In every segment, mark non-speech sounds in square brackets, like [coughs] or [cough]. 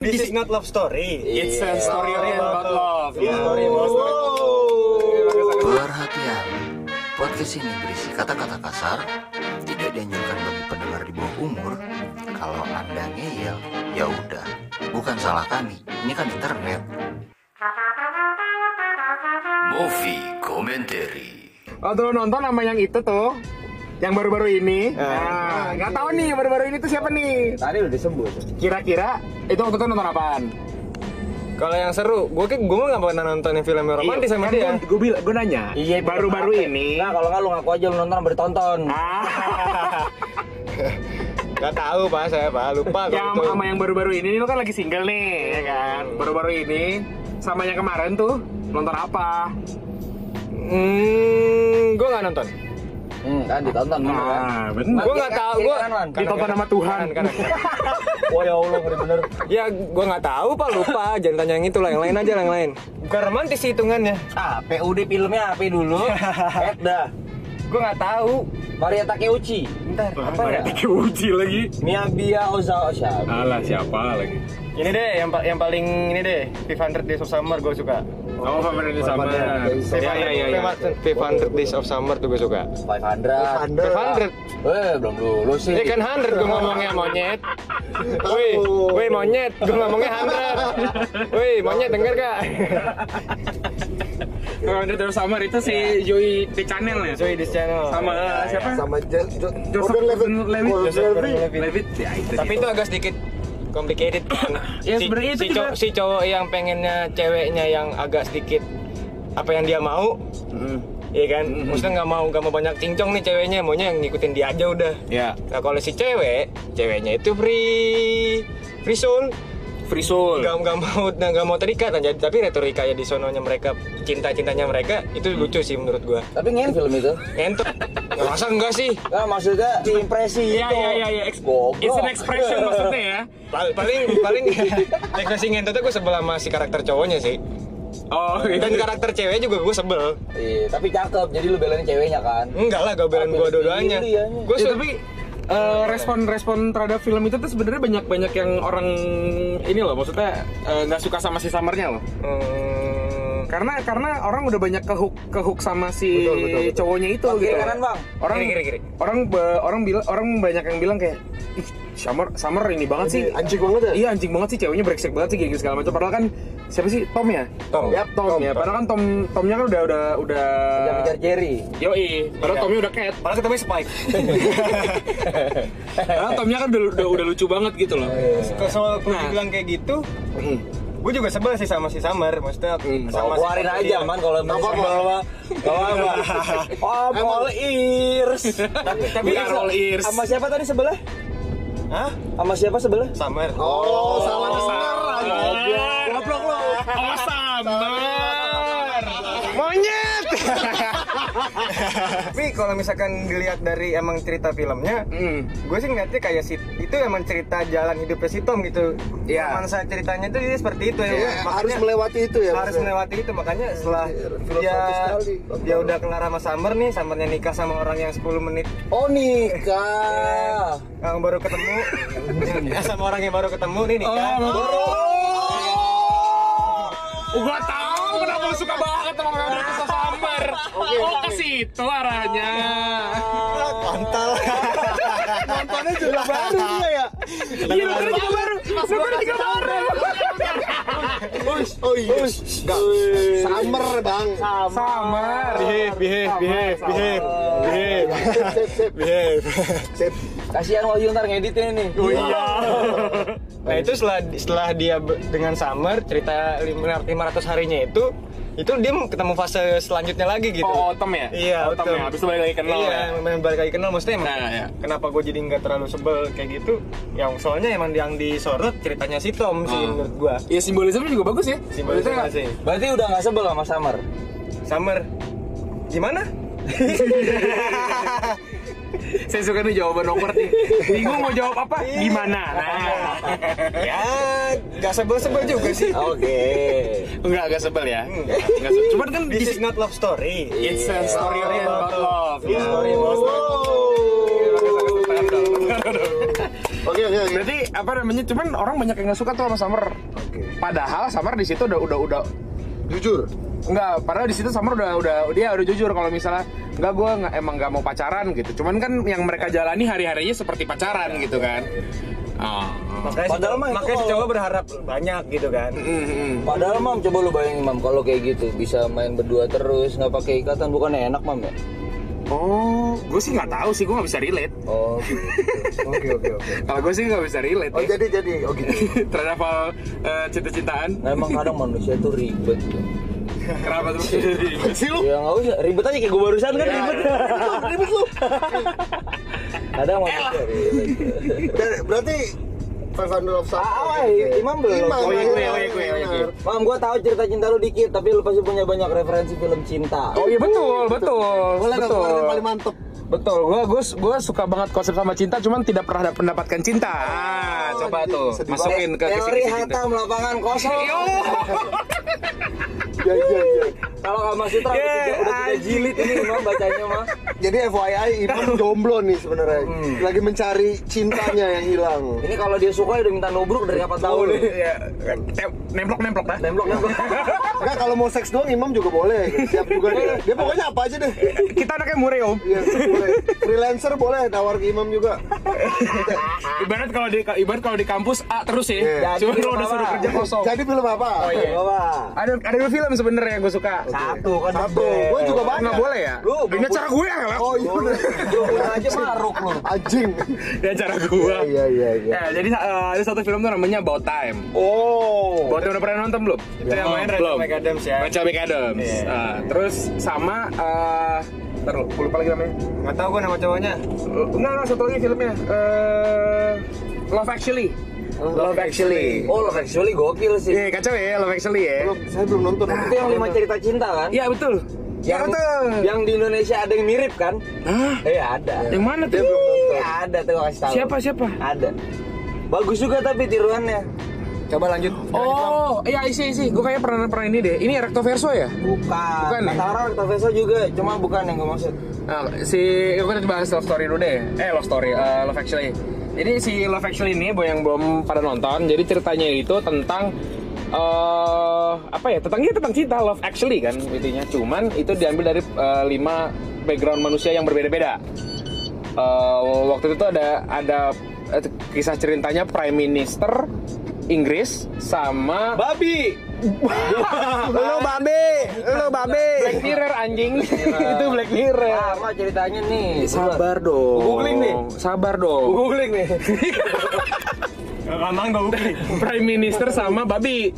This is not love story. It's a story about love. It's story about Perhatian, podcast ini berisi kata-kata kasar, tidak dianjurkan bagi pendengar di bawah umur. Kalau anda ngeyel, ya udah, bukan salah kami. Ini kan internet. Movie Commentary. Lo nonton sama yang itu tuh, yang baru-baru ini. Nah, nggak tahu nih baru-baru ini tuh siapa nih? Tadi udah disebut. Kira-kira itu waktu itu nonton apaan? Kalau yang seru, gue kan gue nggak pernah nonton yang film romantis sama dia. Gue bilang, gue nanya. Iya, baru-baru bener. ini. Nah, kalau nggak lu ngaku aja lu nonton ditonton. Ah, [laughs] Gak tahu pak, saya pak lupa yang sama yang baru-baru ini, lo kan lagi single nih, ya kan? Baru-baru ini sama yang kemarin tuh nonton apa? Hmm, gue nggak nonton. Hmm, kan ditonton bener kan? Nah, bener. Gue nggak tahu, gue Kan, Wan? Ditonton sama Tuhan. Kan, kan, Wah ya Allah, ngeri bener. ya gue nggak tahu pak lupa. Jangan tanya yang itu lah, yang lain aja yang lain. Bukan romantis hitungannya. Ah, PUD filmnya apa dulu? [laughs] Eh, dah. Gue nggak tahu. Maria Takeuchi. Bentar, apa ya? [laughs] Uji lagi. Miyabia Ozawa siapa? Alah siapa lagi? Ini deh, yang pa- yang paling ini deh, 500 Days of Summer gue suka. Oh, favorit di sama. Iya, Ya, ya, ya, ya. 500 Days of Summer tuh gue suka. 500. 500. Eh, belum dulu sih. Ini kan 100 gue ngomongnya monyet. [laughs] Woi, woi monyet, gue ngomongnya 100. [laughs] Woi, monyet denger gak? Kalau ada terus Summer itu si Joey di channel ya. Joey di channel. Sama siapa? sama Jo- Jo- Joseph Gordon-Levitt. Gordon-Levitt. Gordon-Levitt. Gordon-Levitt. Levitt. Ya itu. Tapi itu agak sedikit complicated. [coughs] Ya, si, sebenarnya itu si, cow- juga- si cowok yang pengennya ceweknya yang agak sedikit apa yang dia mau, Iya kan? Maksudnya nggak mau nggak mau banyak cincong nih ceweknya, maunya yang ngikutin dia aja udah. Ya, Nah kalau si cewek, ceweknya itu free free soul, free soul. nggak nggak mau nggak mau terikat aja. Tapi retorikanya di sononya mereka, cinta cintanya mereka itu lucu sih menurut gua. Tapi ngen film itu. Ngentot, masa enggak sih? Nah, maksudnya di impresi Iya, itu. iya, iya, iya. Ex- Goblok. It's an expression maksudnya ya. Pal- paling paling [laughs] ekspresi ngentotnya gue sebel sama si karakter cowoknya sih. Oh, Dan karakter cewek juga gue sebel. Iya, tapi cakep. Jadi lu belain ceweknya kan? Enggak lah, gak belain gue dua-duanya. Iya, iya. Gue Ya, tapi eh, respon-respon terhadap film itu tuh sebenarnya banyak-banyak yang orang ini loh, maksudnya eh, nggak suka sama si Summernya loh. Hmm, Karena karena orang udah banyak kehook kehook sama si Betul, betul, betul. cowoknya itu Bang, gitu. kiri kanan, Bang. Orang Kiri, kiri, kiri. orang orang bilang orang banyak yang bilang kayak ih Summer Summer ini banget sih. Anjing banget ya? Iya anjing banget sih ceweknya brengsek banget sih gini segala macam. Padahal kan siapa sih Tom ya? Tom. Yap, Tom, ya. Padahal kan Tom Tomnya kan udah udah udah Kejar-kejar Jerry. Yoi, padahal Iya. Tomnya udah cat. Padahal ketemu Spike. [laughs] Padahal Tomnya kan udah, udah, udah lucu banget gitu loh. Kalau soal kalau Nah. dibilang kayak gitu, Hmm. gue juga sebel sih sama si Summer. Maksudnya Hmm. sama Oh, si keluarin Tom aja, man. Kalau [laughs] emang sebel mah. Kalau apa? Oh, ball ears. Tapi tapi roll ears. Sama siapa tadi sebelah? Hah? Sama siapa sebelah? Summer. Oh, salah dengar. Goblok lo. Oh, Summer. Monyet. [laughs] Tapi kalau misalkan dilihat dari emang cerita filmnya, Hmm. gue sih ngeliatnya kayak si itu emang cerita jalan hidupnya si Tom gitu. Iya. Masa ceritanya itu dia seperti itu ya. Iya, Makanya harus melewati itu ya. harus maksudnya. melewati itu makanya setelah filosofis dia dia udah kelar sama Summer nih, Summernya nikah sama orang yang 10 menit Oh, nikah. Yang baru ketemu, ya, [laughs] sama orang yang baru ketemu nih nikah. Oh, gua tahu kenapa lu suka banget sama orang yang bisa Summer. Oh, ke situ arahnya. Kontol. Nontonnya juga baru dia ya. Iya, bener juga baru. Bener juga baru. Oh iya. Summer, Bang. Summer. Behave, behave, behave, behave, Sip, sip, sip. Sip. Kasihan Wahyu ntar ngeditnya nih. Oh iya. [laughs] Nah itu setelah setelah dia dengan Summer cerita 500 harinya itu itu dia ketemu fase selanjutnya lagi gitu. Oh, Tom ya? Iya, Tom betul. ya. Habis itu balik lagi kenal iya, ya. balik lagi kenal maksudnya emang Nah, iya. kenapa gue jadi nggak terlalu sebel kayak gitu yang soalnya emang yang disorot ceritanya si Tom sih Ah. menurut gue Iya simbolisme juga bagus ya. simbolisme sih Berarti udah nggak sebel sama Summer. Summer gimana [laughs] Saya suka nih jawaban awkward nih. Bingung mau jawab apa? Gimana? Nah. ya nggak sebel-sebel juga sih Oke. Enggak, enggak sebel ya. Enggak sebel. Cuman kan this di is not love story It's a story about love. A story about love Oh. Oke oke oke. Berarti apa namanya? Cuman orang banyak yang nggak suka tuh sama Summer. Padahal Summer di situ udah udah udah Jujur. Enggak, padahal di situ Summer udah udah dia udah jujur kalau misalnya enggak gue nggak emang nggak mau pacaran gitu. Cuman kan yang mereka jalani hari-harinya seperti pacaran gitu kan. Oh. Makanya si Padahal mah itu makanya si cowok berharap banyak gitu kan. Mm-mm. Padahal mam coba lu bayangin mam kalau kayak gitu bisa main berdua terus nggak pakai ikatan bukannya enak mam ya? Oh, gue sih nggak tahu sih, gue nggak bisa relate. Oh gitu. Oke oke oke. [laughs] Kalau gue sih nggak bisa relate. Oh ya. jadi jadi oh gitu. [laughs] terhadap hal eh, cinta-cintaan. Nah, emang kadang manusia tuh ribet. Kenapa tuh? [laughs] Sih lu. Ya nggak usah ribet aja kayak gue barusan kan ribet. Ribet lu. Kadang manusia ribet. Berarti 500 of Summer. Ah, ah, Imam belum. Imam. Oh, iya, gue, iya, oh, iya, gue, oh, iya, gue. Mam, gue tahu cerita cinta lu dikit, tapi lu pasti punya banyak referensi film cinta. Oh iya betul, betul, Boleh betul. yang paling mantep. Betul, gue gue gue suka banget konsep sama cinta, cuman tidak pernah mendapatkan cinta. Ah, coba jadi tuh sedih masukin ke Teori kisi-kisi cinta. hatam lapangan kosong. Ya ya ya. Kalau Kama Sutra udah Yeah, tiga, udah tiga jilid ini Imam bacanya mah. Jadi FYI Imam [laughs] jomblo nih sebenarnya. Lagi mencari cintanya yang hilang. Ini kalau dia suka udah minta nubruk dari kapan tahu nih. Ya, tem- nemplok-nemplok dah. Nemblok nemblok. Enggak [laughs] kalau mau seks doang Imam juga boleh. Siap juga dia. Dia pokoknya apa aja deh. Kita anaknya murah om. Iya, boleh. Freelancer boleh tawar ke Imam juga. [laughs] Ibarat kalau di ibarat kalau di kampus A terus ya. Iya. Cuma udah apa? suruh kerja kosong. Jadi film apa? Oh iya. Apa? Ada ada dua film sebenarnya yang gue suka. Satu kan Satu. Gue juga banyak. Nggak boleh ya? Lu Ini acara gue ya lah. Oh iya udah. Lu punya aja maruk lu. Anjing. Ini acara gue. Iya iya iya. Ya, jadi eh, ada satu film tuh namanya About Time. Oh. Buat yang udah pernah nonton belum? Itu yang main Rachel McAdams ya. Rachel McAdams. Iya. Ah, terus sama eh Ntar lu, gue lupa lagi namanya. Nggak tahu gue nama cowoknya. Enggak, enggak, satu lagi filmnya. Eh Love Actually. Love Actually. Oh, Love Actually gokil sih. Iya, kacau ya Love Actually ya. Belum, saya belum nonton. Itu yang lima cerita cinta kan? Iya, betul. Iya, Yang, betul. yang di Indonesia ada yang mirip kan? Hah? Eh ada. Yang mana tuh? Iya, ada tuh kasih tahu. Siapa, siapa? Ada. Bagus juga tapi tiruannya. Coba lanjut. Oh, iya isi isi. Gue kayaknya pernah pernah ini deh. Ini recto verso ya? Bukan. Bukan ya? Kata orang Octavesa juga, cuma bukan yang gue maksud. Nah, si kita bahas love story dulu deh. Eh, love story, eh, love actually. Jadi si Love Actually ini yang belum pada nonton, jadi ceritanya itu tentang eh apa ya? Tentang ini tentang cinta, Love Actually kan intinya. Cuman itu diambil dari eh, lima background manusia yang berbeda-beda. Eh, waktu itu ada ada kisah ceritanya Prime Minister Inggris sama Babi. [laughs] Lu babe, lu babe. Black Mirror anjing. [laughs] itu Black Mirror. Sama ceritanya nih. Sabar dong. Googling nih. Sabar dong. Googling nih. Lama gue googling. Prime Minister sama babi.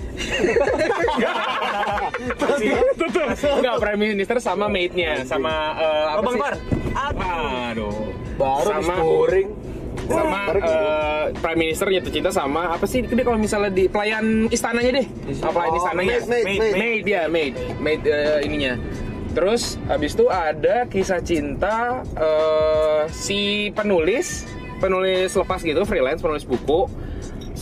Tutup. Enggak, Prime Minister sama maid-nya, sama eh, apa Bang sih? Par. Aduh. Baru sama scoring. Sama eh, Prime Minister jatuh cinta sama apa sih? Dia kalau misalnya di pelayan istananya deh. Apa pelayan Oh, istananya? maid, maid, maid. maid ya, maid. Maid eh, ininya. Terus habis itu ada kisah cinta eh, si penulis, penulis lepas gitu, freelance, penulis buku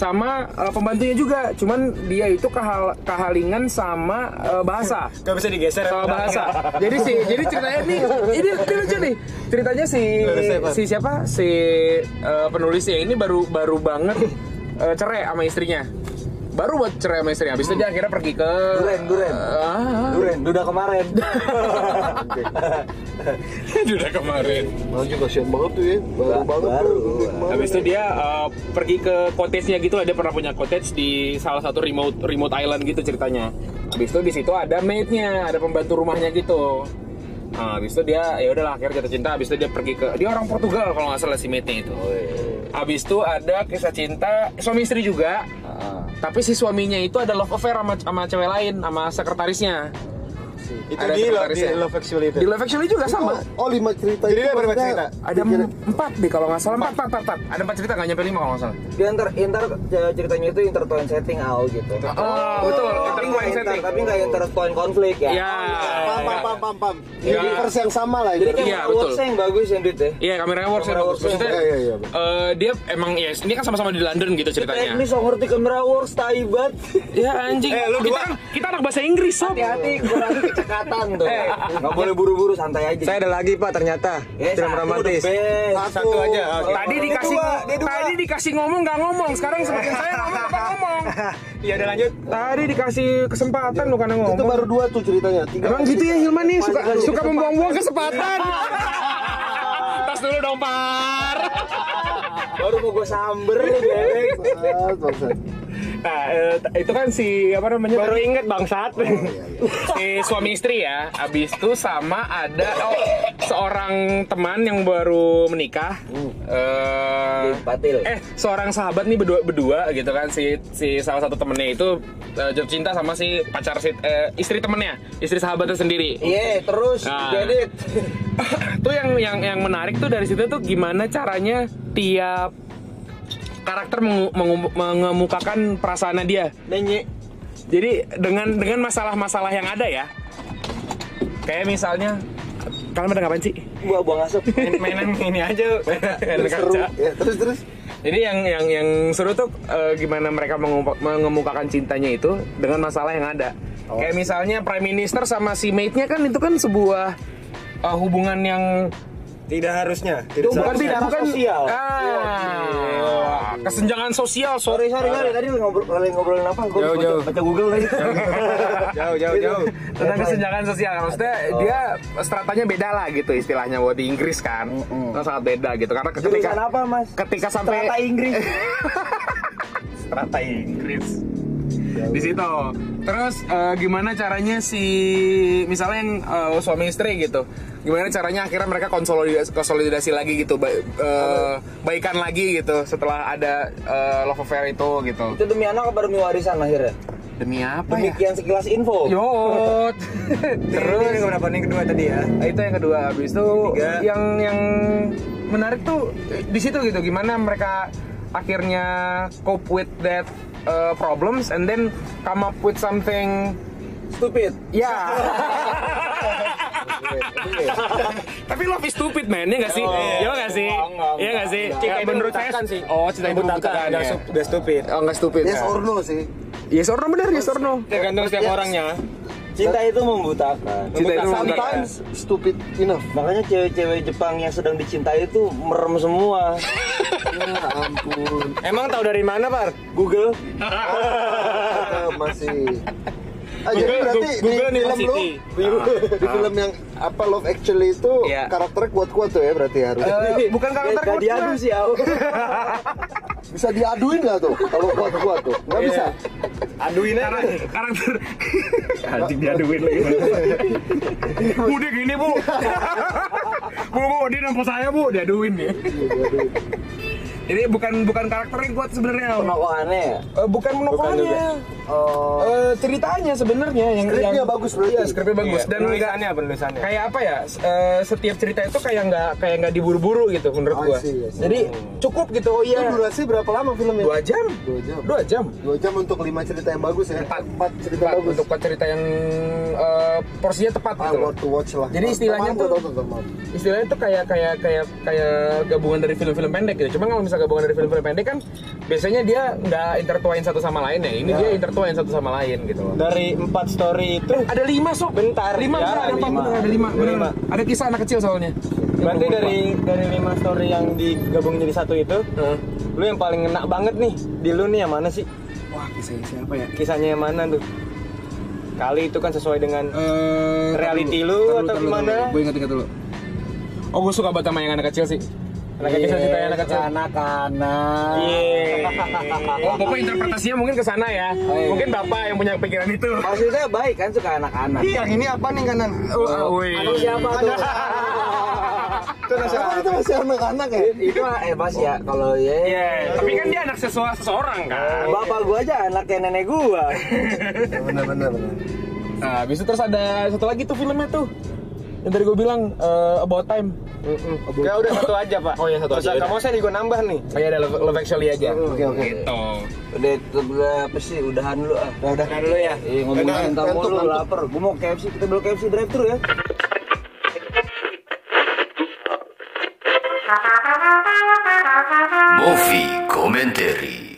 sama eh, pembantunya juga. Cuman dia itu kehal kehalingan sama eh, bahasa. Gak bisa digeser. Sama bahasa. [laughs] Jadi si jadi ceritanya nih, ini, ini lucu nih. Ceritanya si si siapa? Si eh, penulisnya ini baru baru banget eh, cerai sama istrinya. Baru buat cerai sama istrinya. Habis itu dia akhirnya pergi ke Duren, Duren. Ah, Duren, duda kemarin. [laughs] udah kemarin. Juga kasihan banget tuh ya. Baru banget baru. Kemarin. Habis itu dia uh, pergi ke cottage-nya gitu lah. Dia pernah punya cottage di salah satu remote remote island gitu ceritanya. Habis itu di situ ada maid-nya, ada pembantu rumahnya gitu. Nah, habis itu dia ya udahlah akhirnya jatuh cinta. Habis itu dia pergi ke dia orang Portugal kalau nggak salah si maid-nya itu. Habis itu ada kisah cinta suami istri juga. Ah. Tapi si suaminya itu ada love affair sama, sama cewek lain, sama sekretarisnya. Itu Ada di, Love- di. Love Actually itu. Di Love Actually juga sama. Oh lima cerita Jadi itu. dia berapa cerita? Ada empat deh kalau nggak salah. Empat, empat, empat, empat. Ada empat cerita nggak nyampe lima kalau nggak salah. Dia ntar, ntar ceritanya itu intertwine setting out gitu. Oh, betul. Tapi nggak Intertwine inter, setting. tapi nggak intertwine konflik ya. Ya. Pam pam pam pam pam. Ya. Universe yang sama lah Jadi kayak Iya, Marvel betul. yang bagus yang duit ya. Iya, kamera works ya Kamera bagus. Maksudnya, Iya, iya, iya. eh, dia emang ya, ini kan sama-sama di London gitu Eh, ceritanya. ini so ngerti kamera works taibat. Ya anjing. Eh, lu kita kan kita anak bahasa Inggris, sob. Hati-hati, gua lagi cekatan tuh. Nggak boleh buru-buru santai aja. Saya ada lagi Pak ternyata. Eh, Film satu romantis. best. Satu aja. oke. Tadi dikasih tadi dikasih ngomong nggak ngomong. Sekarang semakin saya ngomong apa ngomong. [laughs] Iya udah lanjut. Tadi dikasih kesempatan lu karena ngomong. Itu baru dua tuh ceritanya. Tiga Emang gitu ya Hilman nih suka suka membuang-buang kesempatan. [laughs] Tas dulu dong Par. [laughs] Baru mau gue samber geleng. Nah eh, itu kan si apa namanya? Baru tadi? inget bangsat. si suami istri ya. Habis itu sama ada oh, seorang teman yang baru menikah. Eh, Patil. eh seorang sahabat nih berdua berdua gitu kan si si salah satu temennya itu eh, jatuh cinta sama si pacar si eh, istri temennya istri sahabatnya sendiri Iya, terus Nah. jadi [laughs] tuh yang yang yang menarik tuh dari situ tuh gimana caranya tiap karakter mengu- mengu- mengemukakan perasaannya dia Nenye. jadi dengan dengan masalah-masalah yang ada ya kayak misalnya kalian pada ngapain sih gua buang asap. Main- Mainan ini aja. [laughs] Mainan Seru. Ya, terus terus. Jadi yang yang yang seru tuh eh, gimana mereka mengemukakan cintanya itu dengan masalah yang ada. Kayak misalnya prime minister sama si mate-nya kan itu kan sebuah eh, hubungan yang Tidak harusnya. Tidak bukan seharusnya. bukan sosial. Ah, kesenjangan sosial Sorry, sorry sorry. Tadi ngobrol, lagi ngobrolin apa? Gua Jauh, baca, jauh. baca Google tadi. Jauh [laughs] jauh jauh. tentang kesenjangan sosial maksudnya dia stratanya beda lah gitu istilahnya buat di Inggris kan Nah, sangat beda gitu karena ketika Jurusan apa, Mas? ketika sampai Strata Inggris. [laughs] strata Inggris di situ terus eh, gimana caranya si misalnya yang eh, suami istri gitu gimana caranya akhirnya mereka konsolidasi, konsolidasi lagi gitu ba- eh, baikan lagi gitu setelah ada eh, love affair itu gitu Itu demi anak apa demi warisan akhirnya? demi apa ya Demikian sekilas info. Yot [laughs] Terus ini berapa nih kedua tadi ya? Nah, itu yang kedua habis itu Tiga. yang yang menarik tuh di situ gitu gimana mereka akhirnya cope with that uh, problems and then come up with something Stupid. ya [laughs] tapi love is stupid man ya nggak sih ya nggak sih ya nggak sih Cinta Ya, itu menurut saya sih. oh cinta itu membutakan Udah, ya udah stupid. oh nggak stupid Yes ya. or no sih. yes or no benar yes or no Tergantung setiap Yes. orangnya. Cinta itu membutakan. Cinta itu membutakan. Sometimes stupid enough. Makanya cewek-cewek Jepang yang sedang dicintai itu merem semua. [laughs] Ya ampun. Emang tahu dari mana, Par? Google. Ah, masih. Ah, jadi berarti Google di film lu, di film yang apa Love Actually itu Iya. karakternya kuat-kuat tuh ya berarti harus. Eh, bukan karakter Gak diadu sih, Au. Bisa diaduin nggak tuh kalau kuat-kuat tuh? Nggak bisa. Aduin aja. Karak- karakter [laughs] anjing diaduin lagi bu dia gini bu [laughs] bu bu dia nampak saya bu diaduin nih ini bukan bukan karakter yang kuat sebenarnya Penokohannya ya? Eh, bukan monokolnya Oh. Eh, ceritanya sebenarnya yang Skripnya yang bagus berarti. iya skripnya bagus dan nggak penulisannya penulisannya. kayak apa ya eh, setiap cerita itu kayak nggak kayak nggak diburu-buru gitu menurut I gua see, see. jadi cukup gitu oh Itu iya durasi berapa lama filmnya? dua jam Dua jam. dua jam Dua jam untuk lima cerita yang bagus ya. Empat. Empat cerita Tepat, bagus. untuk cerita yang eh, porsinya tepat Ah, gitu to watch lah. Jadi istilahnya Teman tuh- teman. istilahnya tuh kayak kayak kayak kayak gabungan dari film-film pendek gitu. Cuma kalau misalnya gabungan dari film-film pendek kan biasanya dia nggak intertwine satu sama lain ya. Ini dia intertwine satu sama lain gitu loh. Dari empat story itu Ada lima sob. Bentar, Lima ya, ada lima. bener, ada lima. bener. Lima. Ada kisah anak kecil soalnya. Berarti dari dari lima story yang digabungin jadi satu itu, lu yang paling ngena banget nih di lu nih yang mana sih? Wah kisahnya siapa ya? Kisahnya yang mana tuh? Kali itu kan sesuai dengan Eh, Reality lu atau gimana? Gue inget-inget dulu. Oh gue suka banget sama yang anak kecil sih. Anak kecil cerita yang anak kecil. Anak-anak. Iya. Oh, Bapak interpretasinya mungkin ke sana ya. Mungkin Bapak yang punya pikiran itu. Maksudnya baik kan suka anak-anak. Yang ini apa nih kanan? Oh, wih. Anak siapa tuh? Itu itu masih anak-anak ya? itu eh mas ya kalau ya Iya, tapi kan dia anak sesua seseorang kan. bapak gua aja anaknya nenek gua [laughs] Benar-benar. Nah, habis itu terus ada satu lagi tuh filmnya tuh. Yang tadi gue bilang eh, About Time. Ya udah satu aja, Pak. Oh, iya, satu Nggak usah- aja. Kamu saya juga nambah nih. Kayak ada Love, Love Actually aja. Oke, oke. Gitu. udah itu udah apa sih udahan dulu ah Udah, udah. Dulu ya. Iya ngomongin mulu ngantuk. lapar gua mau KFC kita beli KFC drive thru ya Movie Commentary